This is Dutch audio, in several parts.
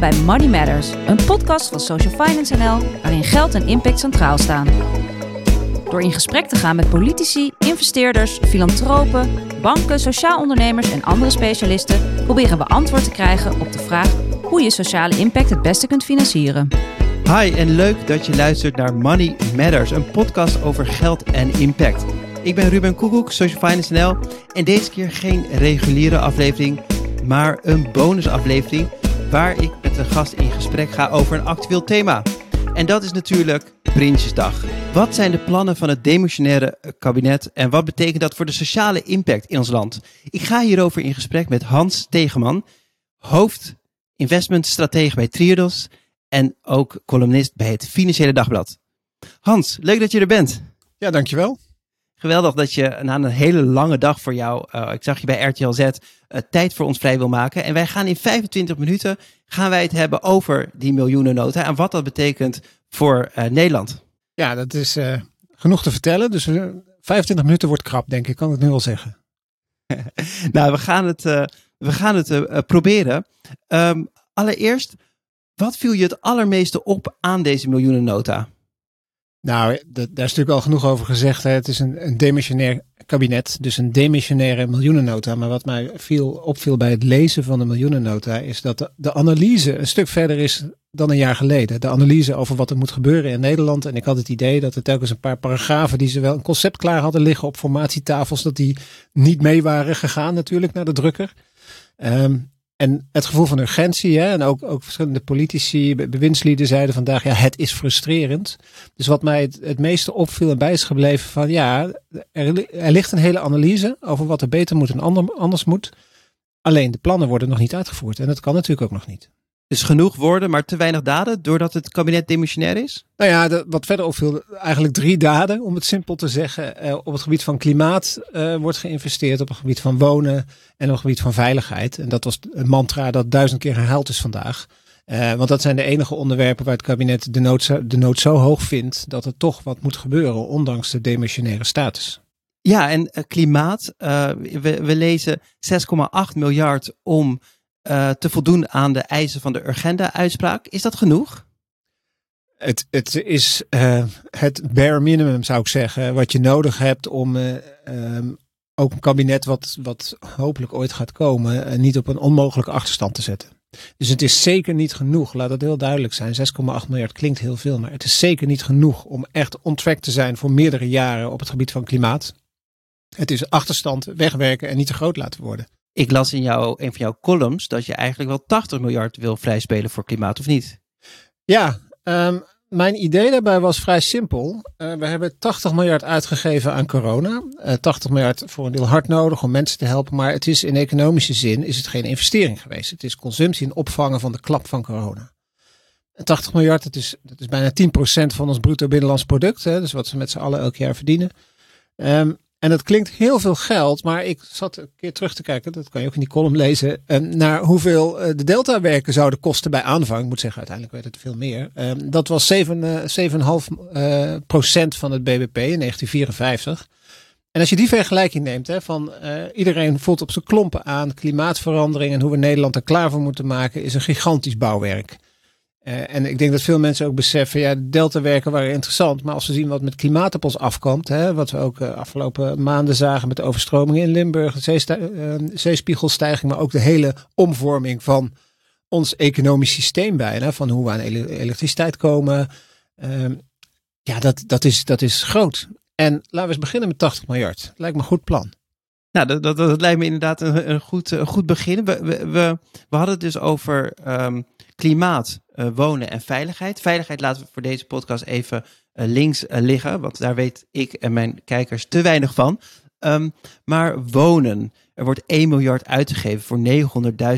bij Money Matters, een podcast van Social Finance NL waarin geld en impact centraal staan. Door in gesprek te gaan met politici, investeerders, filantropen, banken, sociaal ondernemers en andere specialisten proberen we antwoord te krijgen op de vraag hoe je sociale impact het beste kunt financieren. Hi en leuk dat je luistert naar Money Matters, een podcast over geld en impact. Ik ben Ruben Koekoek, Social Finance NL en deze keer geen reguliere aflevering, maar een bonusaflevering waar ik een gast in gesprek ga over een actueel thema. En dat is natuurlijk Prinsjesdag. Wat zijn de plannen van het demissionaire kabinet en wat betekent dat voor de sociale impact in ons land? Ik ga hierover in gesprek met Hans Tegeman, hoofd investmentstratege bij Triodos en ook columnist bij het Financiële Dagblad. Hans, leuk dat je er bent. Ja, dankjewel. Geweldig dat je na een hele lange dag voor jou, uh, ik zag je bij RTL Z, uh, tijd voor ons vrij wil maken. En wij gaan in 25 minuten, gaan wij het hebben over die miljoenennota en wat dat betekent voor uh, Nederland. Ja, dat is genoeg te vertellen. Dus 25 minuten wordt krap, denk ik, kan ik nu wel zeggen. nou, we gaan het, we gaan het proberen. Um, allereerst, wat viel je het allermeeste op aan deze miljoenennota? Nou, daar is natuurlijk al genoeg over gezegd. Hè. Het is een, een demissionair kabinet, dus een demissionaire miljoenennota. Maar wat mij viel, opviel bij het lezen van de miljoenennota is dat de, analyse een stuk verder is dan een jaar geleden. De analyse over wat er moet gebeuren in Nederland. En ik had het idee dat er telkens een paar paragrafen die ze wel een concept klaar hadden liggen op formatietafels, dat die niet mee waren gegaan natuurlijk naar de drukker. Um, en het gevoel van urgentie, hè, en ook, ook verschillende politici, bewindslieden zeiden vandaag, ja, het is frustrerend. Dus wat mij het, meeste opviel en bij is gebleven van, ja, er, er ligt een hele analyse over wat er beter moet en ander, anders moet. Alleen de plannen worden nog niet uitgevoerd en dat kan natuurlijk ook nog niet. Dus genoeg woorden, maar te weinig daden, doordat het kabinet demissionair is? Nou ja, de, wat verder opviel, eigenlijk drie daden, om het simpel te zeggen. Eh, op het gebied van klimaat uh, wordt geïnvesteerd, op het gebied van wonen en op het gebied van veiligheid. En dat was een mantra dat duizend keer herhaald is vandaag. Uh, want dat zijn de enige onderwerpen waar het kabinet de nood, de nood zo hoog vindt dat er toch wat moet gebeuren, ondanks de demissionaire status. Ja, en klimaat, we, we lezen 6,8 miljard om uh, te voldoen aan de eisen van de Urgenda-uitspraak. Is dat genoeg? Het, het is uh, het bare minimum, zou ik zeggen, wat je nodig hebt om uh, um, ook een kabinet wat, wat hopelijk ooit gaat komen, niet op een onmogelijke achterstand te zetten. Dus het is zeker niet genoeg, laat dat heel duidelijk zijn. 6,8 miljard klinkt heel veel, maar het is zeker niet genoeg om echt on track te zijn voor meerdere jaren op het gebied van klimaat. Het is achterstand wegwerken en niet te groot laten worden. Ik las in jouw, een van jouw columns dat je eigenlijk wel 80 miljard wil vrijspelen voor klimaat, of niet? Ja, um, mijn idee daarbij was vrij simpel. Uh, we hebben 80 miljard uitgegeven aan corona. Uh, 80 miljard voor een deel hard nodig om mensen te helpen. Maar het is in economische zin is het geen investering geweest. Het is consumptie en opvangen van de klap van corona. En 80 miljard, dat is, dat is bijna 10% van ons bruto binnenlands product. Hè, dus wat ze met z'n allen elk jaar verdienen. Um, en dat klinkt heel veel geld, maar ik zat een keer terug te kijken, dat kan je ook in die column lezen, ehm, naar hoeveel eh, de Delta-werken zouden kosten bij aanvang. Ik moet zeggen, uiteindelijk werd het veel meer. Ehm, dat was 7,5 uh, uh, procent van het BBP in 1954. En als je die vergelijking neemt, hè, van iedereen voelt op zijn klompen aan klimaatverandering en hoe we Nederland er klaar voor moeten maken, is een gigantisch bouwwerk. Uh, en ik denk dat veel mensen ook beseffen, ja, de deltawerken waren interessant. Maar als we zien wat met klimaat op ons afkomt, hè, wat we ook uh, afgelopen maanden zagen met de overstromingen in Limburg, de uh, zeespiegelstijging, maar ook de hele omvorming van ons economisch systeem bijna, van hoe we aan ele elektriciteit komen. Ehm, ja, dat, dat, is, dat is groot. En laten we eens beginnen met 80 miljard. Lijkt me een goed plan. Nou, dat, dat, dat lijkt me inderdaad een, een goed, een goed begin. We, we, we, hadden het dus over um, klimaat, uh, wonen en veiligheid. Veiligheid laten we voor deze podcast even uh, links uh, liggen, want daar weet ik en mijn kijkers te weinig van. Um, maar wonen, er wordt 1 miljard uitgegeven voor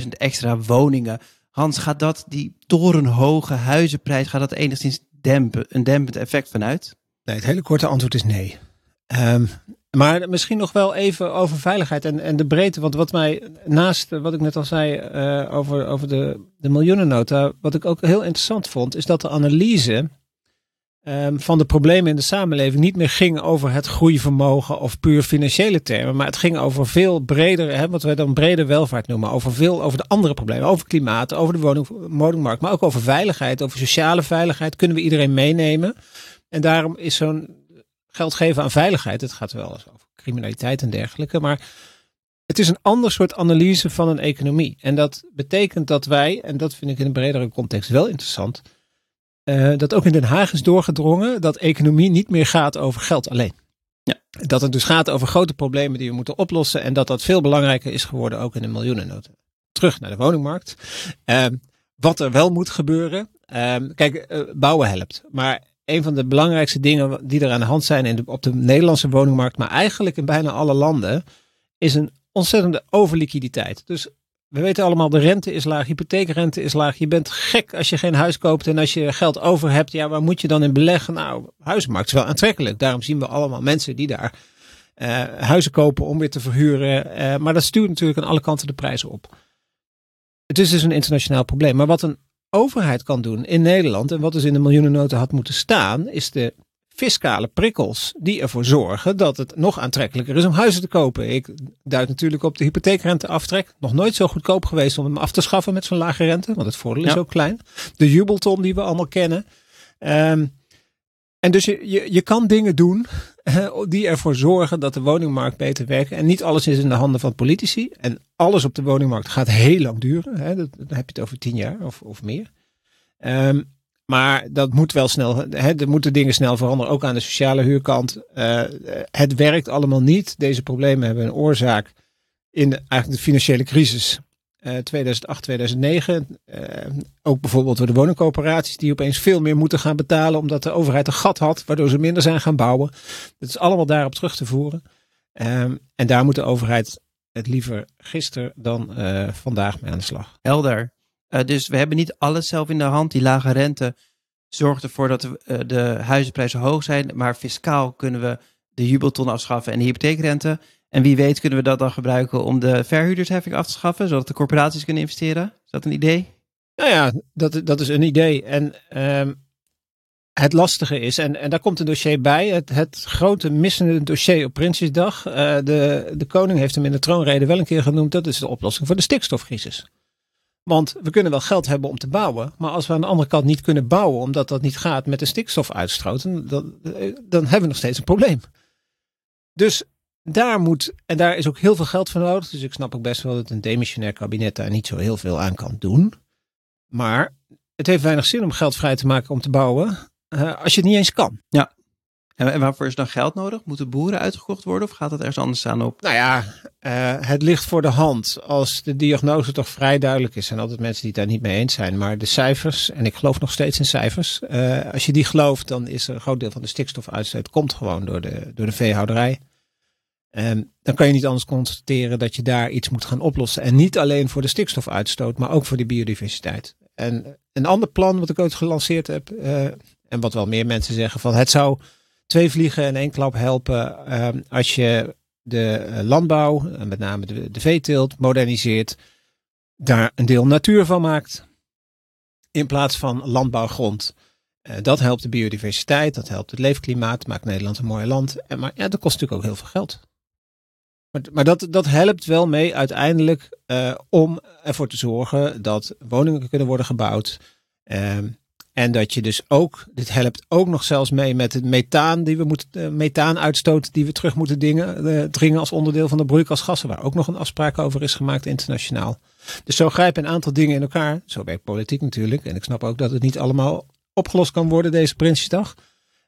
900.000 extra woningen. Hans, gaat dat die torenhoge huizenprijs, gaat dat enigszins dempen, een dempend effect vanuit? Nee, het hele korte antwoord is nee. Um, maar misschien nog wel even over veiligheid en, en de breedte. Want wat mij naast wat ik net al zei uh, over, over de, de miljoenennota, wat ik ook heel interessant vond, is dat de analyse ehm, van de problemen in de samenleving niet meer ging over het groeivermogen of puur financiële termen. Maar het ging over veel breder, hè, wat wij dan brede welvaart noemen. Over veel, over de andere problemen. Over klimaat, over de woning, woningmarkt. Maar ook over veiligheid, over sociale veiligheid. Kunnen we iedereen meenemen? En daarom is zo'n geld geven aan veiligheid. Het gaat wel eens over criminaliteit en dergelijke. Maar het is een ander soort analyse van een economie. En dat betekent dat wij, en dat vind ik in een bredere context wel interessant, uh, dat ook in Den Haag is doorgedrongen dat economie niet meer gaat over geld alleen. Ja. Dat het dus gaat over grote problemen die we moeten oplossen en dat dat veel belangrijker is geworden ook in de miljoenennota. Terug naar de woningmarkt. Uh, wat er wel moet gebeuren. Uh, kijk, uh, bouwen helpt. Maar een van de belangrijkste dingen die er aan de hand zijn in op de Nederlandse woningmarkt, maar eigenlijk in bijna alle landen, is een ontzettende overliquiditeit. Dus we weten allemaal, de rente is laag, hypotheekrente is laag. Je bent gek als je geen huis koopt en als je geld over hebt. Ja, waar moet je dan in beleggen? Nou, huizenmarkt is wel aantrekkelijk. Daarom zien we allemaal mensen die daar uh, huizen kopen om weer te verhuren. Uh, maar dat stuurt natuurlijk aan alle kanten de prijzen op. Het is dus een internationaal probleem. Maar wat een overheid kan doen in Nederland en wat dus in de miljoenennota had moeten staan, is de fiscale prikkels die ervoor zorgen dat het nog aantrekkelijker is om huizen te kopen. Ik duid natuurlijk op de hypotheekrenteaftrek. Nog nooit zo goedkoop geweest om hem af te schaffen met zo'n lage rente, want het voordeel is ook klein. De jubelton die we allemaal kennen. Um, en dus je, je, je kan dingen doen die ervoor zorgen dat de woningmarkt beter werkt. En niet alles is in de handen van politici. En alles op de woningmarkt gaat heel lang duren. Hè. Dan heb je het over tien jaar of, of meer. Um, maar dat moet wel snel, hè, er moeten dingen snel veranderen, ook aan de sociale huurkant. Uh, het werkt allemaal niet. Deze problemen hebben een oorzaak in eigenlijk de financiële crisis uh, 2008, 2009. Uh, ook bijvoorbeeld door de woningcoöperaties die opeens veel meer moeten gaan betalen omdat de overheid een gat had, waardoor ze minder zijn gaan bouwen. Dat is allemaal daarop terug te voeren. Um, en daar moet de overheid het liever gisteren dan uh, vandaag mee aan de slag. Helder. Dus we hebben niet alles zelf in de hand. Die lage rente zorgt ervoor dat de, de huizenprijzen hoog zijn. Maar fiscaal kunnen we de jubelton afschaffen en de hypotheekrente. En wie weet kunnen we dat dan gebruiken om de verhuurdersheffing af te schaffen, zodat de corporaties kunnen investeren. Is dat een idee? Nou ja, dat, dat is een idee. En um, het lastige is, en, en daar komt een dossier bij, het, het grote missende dossier op Prinsjesdag. Uh, de, de koning heeft hem in de troonrede wel een keer genoemd, dat is de oplossing voor de stikstofcrisis. Want we kunnen wel geld hebben om te bouwen, maar als we aan de andere kant niet kunnen bouwen, omdat dat niet gaat met de stikstofuitstoot, dan, dan hebben we nog steeds een probleem. Dus daar moet, en daar is ook heel veel geld voor nodig. Dus ik snap ook best wel dat een demissionair kabinet daar niet zo heel veel aan kan doen. Maar het heeft weinig zin om geld vrij te maken om te bouwen, uh, als je het niet eens kan. Ja. En waarvoor is dan geld nodig? Moeten boeren uitgekocht worden of gaat het ergens anders aan op? Nou ja, uh, het ligt voor de hand. Als de diagnose toch vrij duidelijk is, en altijd mensen die het daar niet mee eens zijn. Maar de cijfers, en ik geloof nog steeds in cijfers. Uh, als je die gelooft, dan is er een groot deel van de stikstofuitstoot komt gewoon door de, door de veehouderij. En dan kan je niet anders constateren dat je daar iets moet gaan oplossen. En niet alleen voor de stikstofuitstoot, maar ook voor de biodiversiteit. En een ander plan wat ik ooit gelanceerd heb, uh, en wat wel meer mensen zeggen, van het zou twee vliegen in één klap helpen uh, als je de eh, landbouw, en met name de, de veeteelt, moderniseert, daar een deel natuur van maakt, in plaats van landbouwgrond. Uh, dat helpt de biodiversiteit, dat helpt het leefklimaat, maakt Nederland een mooi land. En, maar ja, dat kost natuurlijk ook heel veel geld. Maar, maar dat, dat helpt wel mee uiteindelijk uh, om ervoor te zorgen dat woningen kunnen worden gebouwd. Uh, en dat je dus ook, dit helpt ook nog zelfs mee met het methaan die we moeten, uh, methaanuitstoot die we terug moeten dingen, uh, dringen als onderdeel van de broeikasgassen, waar ook nog een afspraak over is gemaakt internationaal. Dus zo grijpen een aantal dingen in elkaar. Zo werkt politiek natuurlijk. En ik snap ook dat het niet allemaal opgelost kan worden deze Prinsjesdag.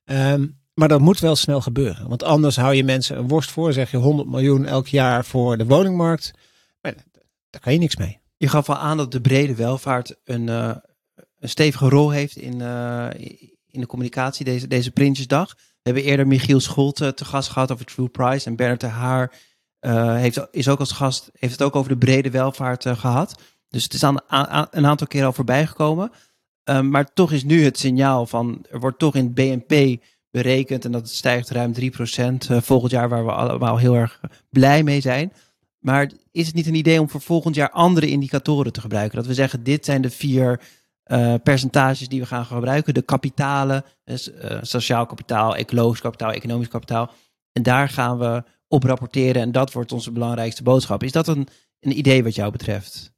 Um, maar dat moet wel snel gebeuren. Want anders hou je mensen een worst voor. Zeg je 100 miljoen elk jaar voor de woningmarkt. Maar daar kan je niks mee. Je gaf al aan dat de brede welvaart een, uh, een stevige rol heeft in, uh, in de communicatie deze, deze Prinsjesdag. We hebben eerder Michiel Scholte te gast gehad over True Price. En Bernard de Haar heeft, is ook als gast, heeft het ook over de brede welvaart gehad. Dus het is aan, aan, een aantal keer al voorbij gekomen. maar toch is nu het signaal van, er wordt toch in het BNP berekend en dat stijgt ruim 3% uh, volgend jaar, waar we allemaal heel erg blij mee zijn. Maar is het niet een idee om voor volgend jaar andere indicatoren te gebruiken? Dat we zeggen, dit zijn de vier uh, percentages die we gaan gebruiken. De kapitalen, uh, sociaal kapitaal, ecologisch kapitaal, economisch kapitaal. En daar gaan we op rapporteren en dat wordt onze belangrijkste boodschap. Is dat een, een idee wat jou betreft?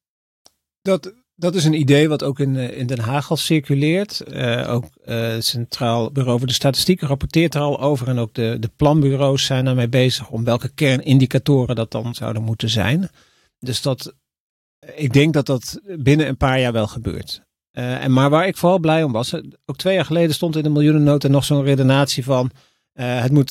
Dat, dat is een idee wat ook in, in Den Haag al circuleert. Uh, ook het Centraal Bureau voor de Statistieken rapporteert er al over. En ook de, de planbureaus zijn daarmee bezig om welke kernindicatoren dat dan zouden moeten zijn. Dus dat, ik denk dat dat binnen een paar jaar wel gebeurt. En maar waar ik vooral blij om was, ook twee jaar geleden stond in de miljoenennota nog zo'n redenatie van het moet,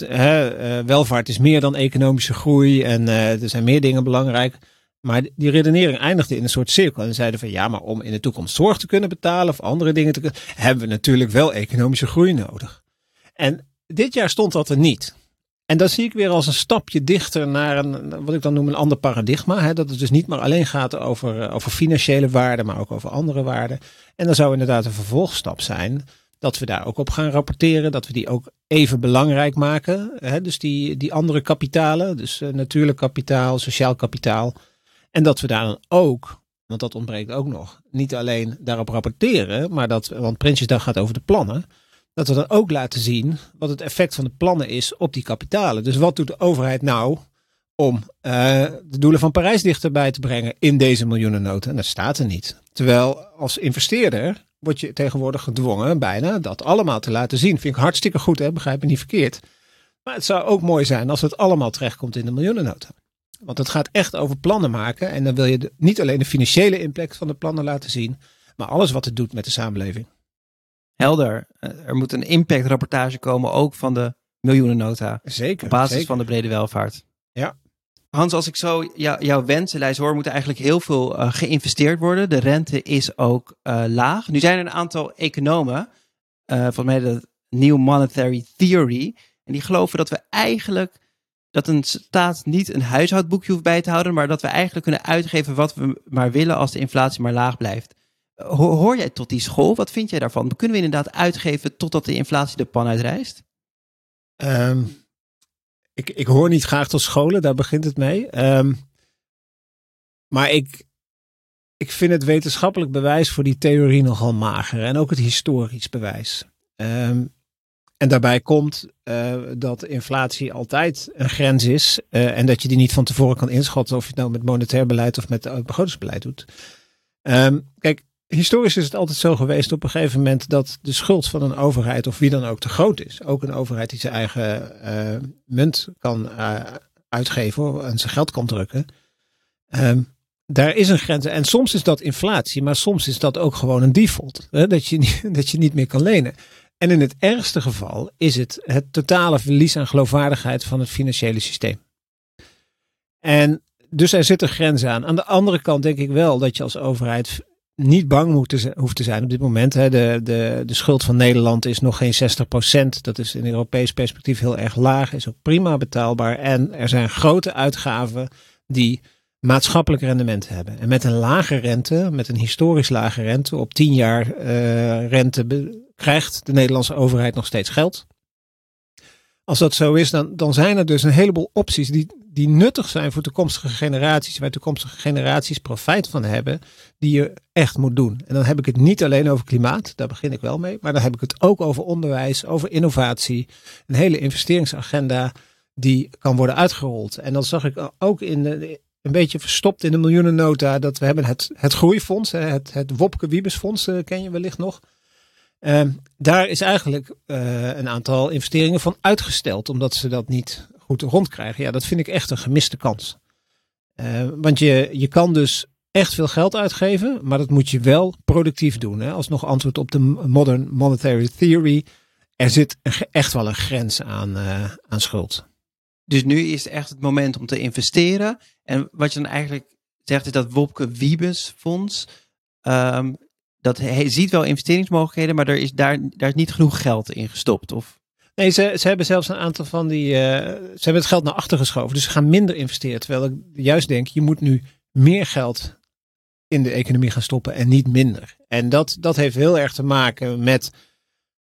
welvaart is meer dan economische groei en er zijn meer dingen belangrijk. Maar die redenering eindigde in een soort cirkel. En zeiden van ja, maar om in de toekomst zorg te kunnen betalen of andere dingen te kunnen, hebben we natuurlijk wel economische groei nodig. En dit jaar stond dat er niet. En dat zie ik weer als een stapje dichter naar een, wat ik dan noem een ander paradigma. Hè? Dat het dus niet maar alleen gaat over, over financiële waarden, maar ook over andere waarden. En dan zou inderdaad een vervolgstap zijn dat we daar ook op gaan rapporteren. Dat we die ook even belangrijk maken. Hè? Dus die, die andere kapitalen, dus uh, natuurlijk kapitaal, sociaal kapitaal. En dat we daar dan ook, want dat ontbreekt ook nog, niet alleen daarop rapporteren, maar dat, want Prinsjesdag gaat over de plannen dat we dan ook laten zien wat het effect van de plannen is op die kapitalen. Dus wat doet de overheid nou om uh, de doelen van Parijs dichterbij te brengen in deze miljoenennota? En dat staat er niet. Terwijl als investeerder word je tegenwoordig gedwongen bijna dat allemaal te laten zien. Vind ik hartstikke goed, hè? begrijp me niet verkeerd. Maar het zou ook mooi zijn als het allemaal terechtkomt in de miljoenennota. Want het gaat echt over plannen maken. En dan wil je niet alleen de financiële impact van de plannen laten zien, maar alles wat het doet met de samenleving helder. Eh, er moet een impactrapportage komen, ook van de miljoenennota. Zeker. Op basis zeker. van de brede welvaart. Ja. Hans, als ik zo jouw wensenlijst hoor, moet er eigenlijk heel veel uh, geïnvesteerd worden. De rente is ook uh, laag. Nu zijn er een aantal economen, uh, van mij de New Monetary Theory, en die geloven dat we eigenlijk dat een staat niet een huishoudboekje hoeft bij te houden, maar dat we eigenlijk kunnen uitgeven wat we maar willen als de inflatie maar laag blijft. Hoor jij tot die school? Wat vind jij daarvan? Kunnen we inderdaad uitgeven totdat de inflatie de pan uitrijst? Um, ik, ik hoor niet graag tot scholen, daar begint het mee. Um, maar ik, ik vind het wetenschappelijk bewijs voor die theorie nogal mager. En ook het historisch bewijs. Um, en daarbij komt uh, dat inflatie altijd een grens is. Uh, en dat je die niet van tevoren kan inschatten of je het nou met monetair beleid of met begrotingsbeleid doet. Um, kijk, historisch is het altijd zo geweest op een gegeven moment dat de schuld van een overheid of wie dan ook te groot is. Ook een overheid die zijn eigen munt kan uitgeven en zijn geld kan drukken. Um, daar is een grens. En soms is dat inflatie, maar soms is dat ook gewoon een default. Hè? Dat, je dat je niet meer kan lenen. En in het ergste geval is het het totale verlies aan geloofwaardigheid van het financiële systeem. En dus er zitten grenzen aan. Aan de andere kant denk ik wel dat je als overheid niet bang hoeft te zijn op dit moment. Hè. De, de, de schuld van Nederland is nog geen 60%. Dat is in Europees perspectief heel erg laag. Is ook prima betaalbaar. En er zijn grote uitgaven die maatschappelijk rendement hebben. En met een lage rente, met een historisch lage rente, op 10 jaar uh, rente krijgt de Nederlandse overheid nog steeds geld. Als dat zo is, dan, dan zijn er dus een heleboel opties die, die nuttig zijn voor toekomstige generaties, waar toekomstige generaties profijt van hebben, die je echt moet doen. En dan heb ik het niet alleen over klimaat, daar begin ik wel mee, maar dan heb ik het ook over onderwijs, over innovatie, een hele investeringsagenda die kan worden uitgerold. En dat zag ik ook in de, een beetje verstopt in de miljoenennota, dat we hebben het, het groeifonds, het, het Wopke Wiebesfonds, ken je wellicht nog. Uh, daar is eigenlijk uh, een aantal investeringen van uitgesteld, omdat ze dat niet goed rondkrijgen. Ja, dat vind ik echt een gemiste kans. Uh, want je, je kan dus echt veel geld uitgeven, maar dat moet je wel productief doen. Hè? Als nog antwoord op de modern monetary theory. Er zit echt wel een grens aan, uh, aan schuld. Dus nu is echt het moment om te investeren. En wat je dan eigenlijk zegt is dat Wopke Wiebes fonds. Um, dat hij ziet wel investeringsmogelijkheden, maar er is daar, daar is niet genoeg geld in gestopt. Of? Nee, ze, ze hebben zelfs een aantal van die. Uh, ze hebben het geld naar achter geschoven. Dus ze gaan minder investeren. Terwijl ik juist denk, je moet nu meer geld in de economie gaan stoppen en niet minder. En dat, dat heeft heel erg te maken met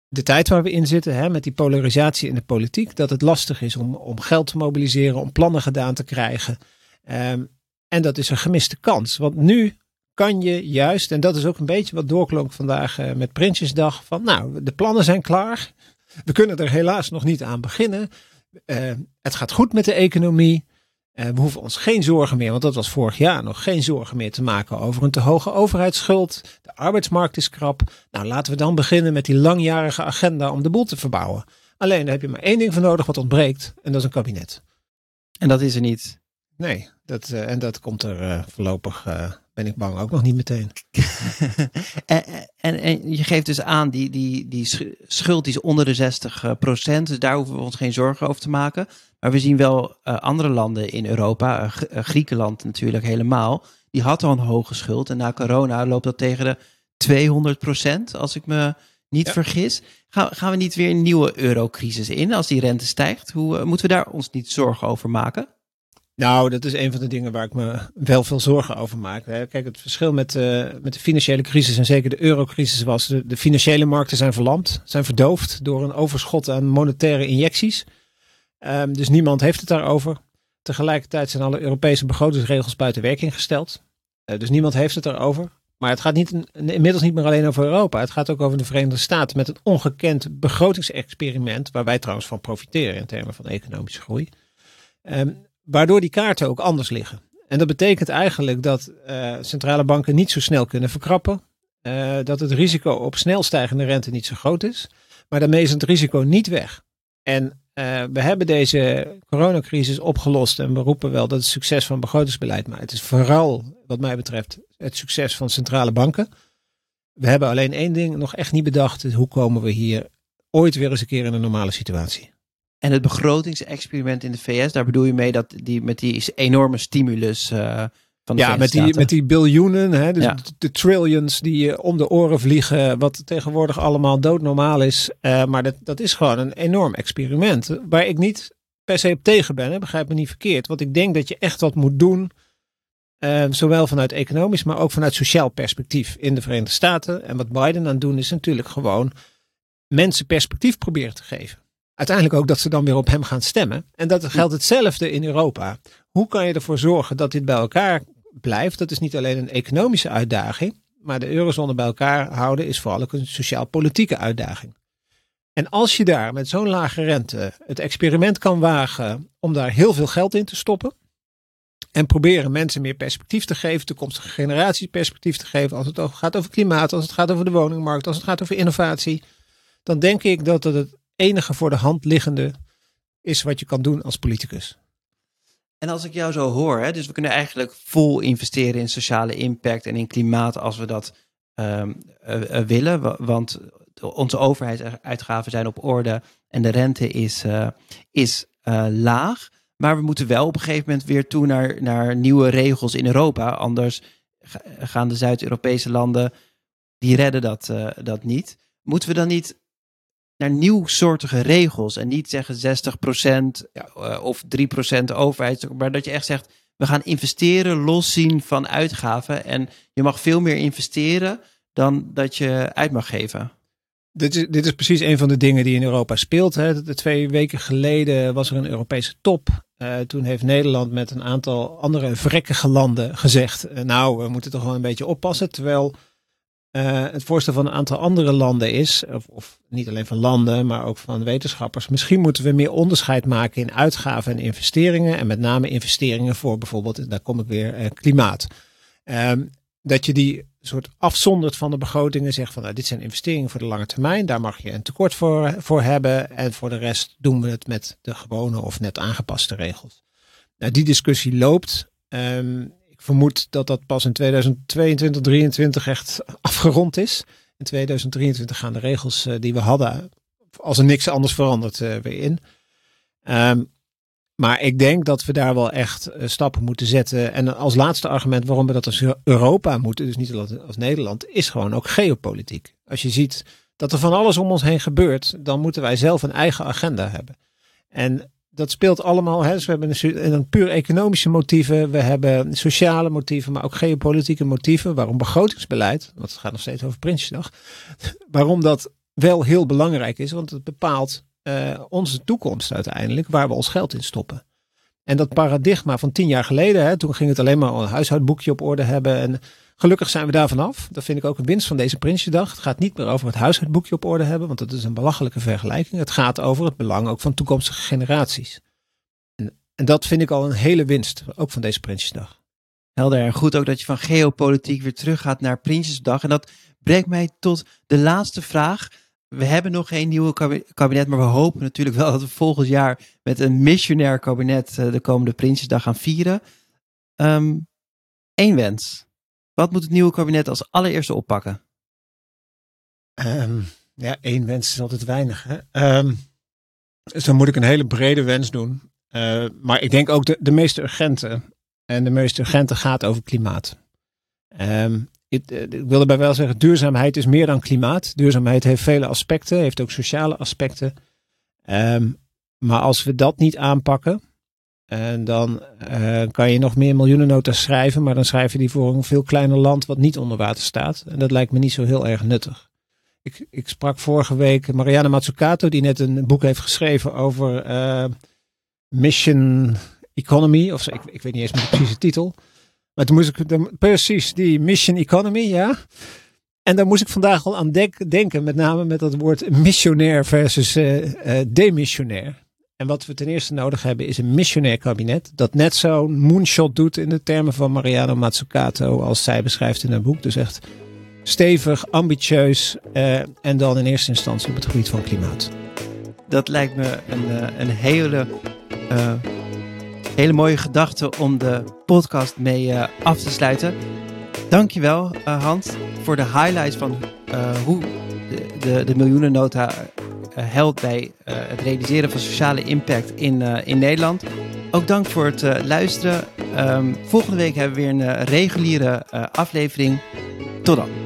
de tijd waar we in zitten, hè, met die polarisatie in de politiek. Dat het lastig is om, om geld te mobiliseren, om plannen gedaan te krijgen. Um, en dat is een gemiste kans. Want nu kan je juist, en dat is ook een beetje wat doorklonk vandaag uh, met Prinsjesdag, van nou, de plannen zijn klaar. We kunnen er helaas nog niet aan beginnen. Uh, het gaat goed met de economie. Uh, we hoeven ons geen zorgen meer, want dat was vorig jaar nog, geen zorgen meer te maken over een te hoge overheidsschuld. De arbeidsmarkt is krap. Nou, laten we dan beginnen met die langjarige agenda om de boel te verbouwen. Alleen daar heb je maar één ding voor nodig wat ontbreekt, en dat is een kabinet. En dat is er niet. Nee, dat, uh, en dat komt er uh, voorlopig, ben ik bang, ook nog niet meteen. en, en, en, je geeft dus aan, die, die, die schuld die is onder de 60 procent, dus daar hoeven we ons geen zorgen over te maken. Maar we zien wel andere landen in Europa, Griekenland natuurlijk helemaal, die had al een hoge schuld. En na corona loopt dat tegen de 200 procent, als ik me niet ja. vergis. Gaan, gaan we niet weer een nieuwe eurocrisis in als die rente stijgt? Hoe moeten we daar ons niet zorgen over maken? Nou, dat is een van de dingen waar ik me wel veel zorgen over maak. Kijk, het verschil met, uh, met de financiële crisis en zeker de eurocrisis was, de, de, financiële markten zijn verlamd, zijn verdoofd door een overschot aan monetaire injecties. Um, dus niemand heeft het daarover. Tegelijkertijd zijn alle Europese begrotingsregels buiten werking gesteld. Uh, dus niemand heeft het daarover. Maar het gaat niet, inmiddels niet meer alleen over Europa. Het gaat ook over de Verenigde Staten met een ongekend begrotingsexperiment, waar wij trouwens van profiteren in termen van economische groei. Um, waardoor die kaarten ook anders liggen. En dat betekent eigenlijk dat uh, centrale banken niet zo snel kunnen verkrappen. Uh, dat het risico op snel stijgende rente niet zo groot is. Maar daarmee is het risico niet weg. En uh, we hebben deze coronacrisis opgelost en we roepen wel dat het succes van begrotingsbeleid. Maar het is vooral, wat mij betreft, het succes van centrale banken. We hebben alleen één ding nog echt niet bedacht. Hoe komen we hier ooit weer eens een keer in een normale situatie? En het begrotingsexperiment in de VS, daar bedoel je mee dat die met die enorme stimulus uh, van de Ja, met die, met die biljoenen, hè, dus ja. de, trillions die je om de oren vliegen, wat tegenwoordig allemaal doodnormaal is. Uh, maar dat, dat is gewoon een enorm experiment. Waar ik niet per se op tegen ben, hè, begrijp me niet verkeerd. Want ik denk dat je echt wat moet doen. Uh, zowel vanuit economisch, maar ook vanuit sociaal perspectief in de Verenigde Staten. En wat Biden aan het doen is natuurlijk gewoon mensen perspectief proberen te geven uiteindelijk ook dat ze dan weer op hem gaan stemmen. En dat geldt hetzelfde in Europa. Hoe kan je ervoor zorgen dat dit bij elkaar blijft? Dat is niet alleen een economische uitdaging, maar de eurozone bij elkaar houden is vooral ook een sociaal-politieke uitdaging. En als je daar met zo'n lage rente het experiment kan wagen om daar heel veel geld in te stoppen. En proberen mensen meer perspectief te geven, toekomstige generaties perspectief te geven. Als het gaat over klimaat, als het gaat over de woningmarkt, als het gaat over innovatie. Dan denk ik dat het enige voor de hand liggende is wat je kan doen als politicus. En als ik jou zo hoor, hè, dus we kunnen eigenlijk vol investeren in sociale impact en in klimaat als we dat um, uh, uh, willen. Want onze overheidsuitgaven zijn op orde en de rente is, uh, is laag. Maar we moeten wel op een gegeven moment weer toe naar, naar nieuwe regels in Europa. Anders gaan de Zuid-Europese landen, die redden dat, dat niet. Moeten we dan niet naar nieuwsoortige regels. En niet zeggen 60% ja, uh, of 3% overheid. Maar dat je echt zegt, we gaan investeren, loszien van uitgaven. En je mag veel meer investeren dan dat je uit mag geven. Dit is, dit is precies een van de dingen die in Europa speelt. Hè. De twee weken geleden was er een Europese top. Uh, toen heeft Nederland met een aantal andere vrekkige landen gezegd: uh, Nou, we moeten toch wel een beetje oppassen. Terwijl uh, het voorstel van een aantal andere landen is, of, of, niet alleen van landen, maar ook van wetenschappers, misschien moeten we meer onderscheid maken in uitgaven en investeringen. En met name investeringen voor bijvoorbeeld, daar kom ik weer, uh, klimaat. Um, dat je die soort afzondert van de begrotingen, zegt van nou, dit zijn investeringen voor de lange termijn, daar mag je een tekort voor, voor hebben. En voor de rest doen we het met de gewone of net aangepaste regels. Nou, die discussie loopt. Um, vermoed dat dat pas in 2022, 2023 echt afgerond is. In 2023 gaan de regels uh, die we hadden, als er niks anders verandert, uh, weer in. Um, maar ik denk dat we daar wel echt uh, stappen moeten zetten. En als laatste argument waarom we dat als Europa moeten, dus niet als Nederland, is gewoon ook geopolitiek. Als je ziet dat er van alles om ons heen gebeurt, dan moeten wij zelf een eigen agenda hebben. En dat speelt allemaal. Hè. Dus we hebben een, een puur economische motieven, we hebben sociale motieven, maar ook geopolitieke motieven. Waarom begrotingsbeleid, want het gaat nog steeds over Prinsjesdag, waarom dat wel heel belangrijk is, want het bepaalt uh, onze toekomst uiteindelijk, waar we ons geld in stoppen. En dat paradigma van tien jaar geleden, hè, toen ging het alleen maar een huishoudboekje op orde hebben. En gelukkig zijn we daar vanaf. Dat vind ik ook een winst van deze Prinsjesdag. Het gaat niet meer over het huishoudboekje op orde hebben, want dat is een belachelijke vergelijking. Het gaat over het belang ook van toekomstige generaties. En, en dat vind ik al een hele winst, ook van deze Prinsjesdag. Helder en goed ook dat je van geopolitiek weer teruggaat naar Prinsjesdag. En dat brengt mij tot de laatste vraag. We hebben nog geen nieuwe kabinet, maar we hopen natuurlijk wel dat we volgend jaar met een missionair kabinet eh, de komende Prinsjesdag gaan vieren. Eén ehm, wens. Wat moet het nieuwe kabinet als allereerste oppakken? Um, ja, één wens is altijd weinig. Hè? Um, dus dan moet ik een hele brede wens doen. Uh, maar ik denk ook de, meest urgente. En de meest urgente gaat over klimaat. Ik, eh, ik wil erbij wel zeggen, duurzaamheid is meer dan klimaat. Duurzaamheid heeft vele aspecten, heeft ook sociale aspecten. Maar als we dat niet aanpakken, en dan uh, kan je nog meer miljoenennota's schrijven, maar dan schrijf je die voor een veel kleiner land wat niet onder water staat. En dat lijkt me niet zo heel erg nuttig. Ik, ik sprak vorige week Mariana Mazzucato, die net een boek heeft geschreven over uh, Mission Economy, of ik, ik weet niet eens meer de precieze titel. Maar toen moest ik, precies, die mission economy, ja. En daar moest ik vandaag al aan denken, met name met dat woord missionair versus uh, demissionair. En wat we ten eerste nodig hebben is een missionair kabinet. Dat net zo'n moonshot doet in de termen van Mariano Mazzucato als zij beschrijft in haar boek. Dus echt stevig, ambitieus uh, en dan in eerste instantie op het gebied van klimaat. Dat lijkt me een, een hele hele mooie gedachte om de podcast mee uh, af te sluiten. Dankjewel uh, Hans voor de highlights van hoe de, de, de miljoenennota helpt bij het realiseren van sociale impact in, in Nederland. Ook dank voor het luisteren. Um, volgende week hebben we weer een reguliere aflevering. Tot dan.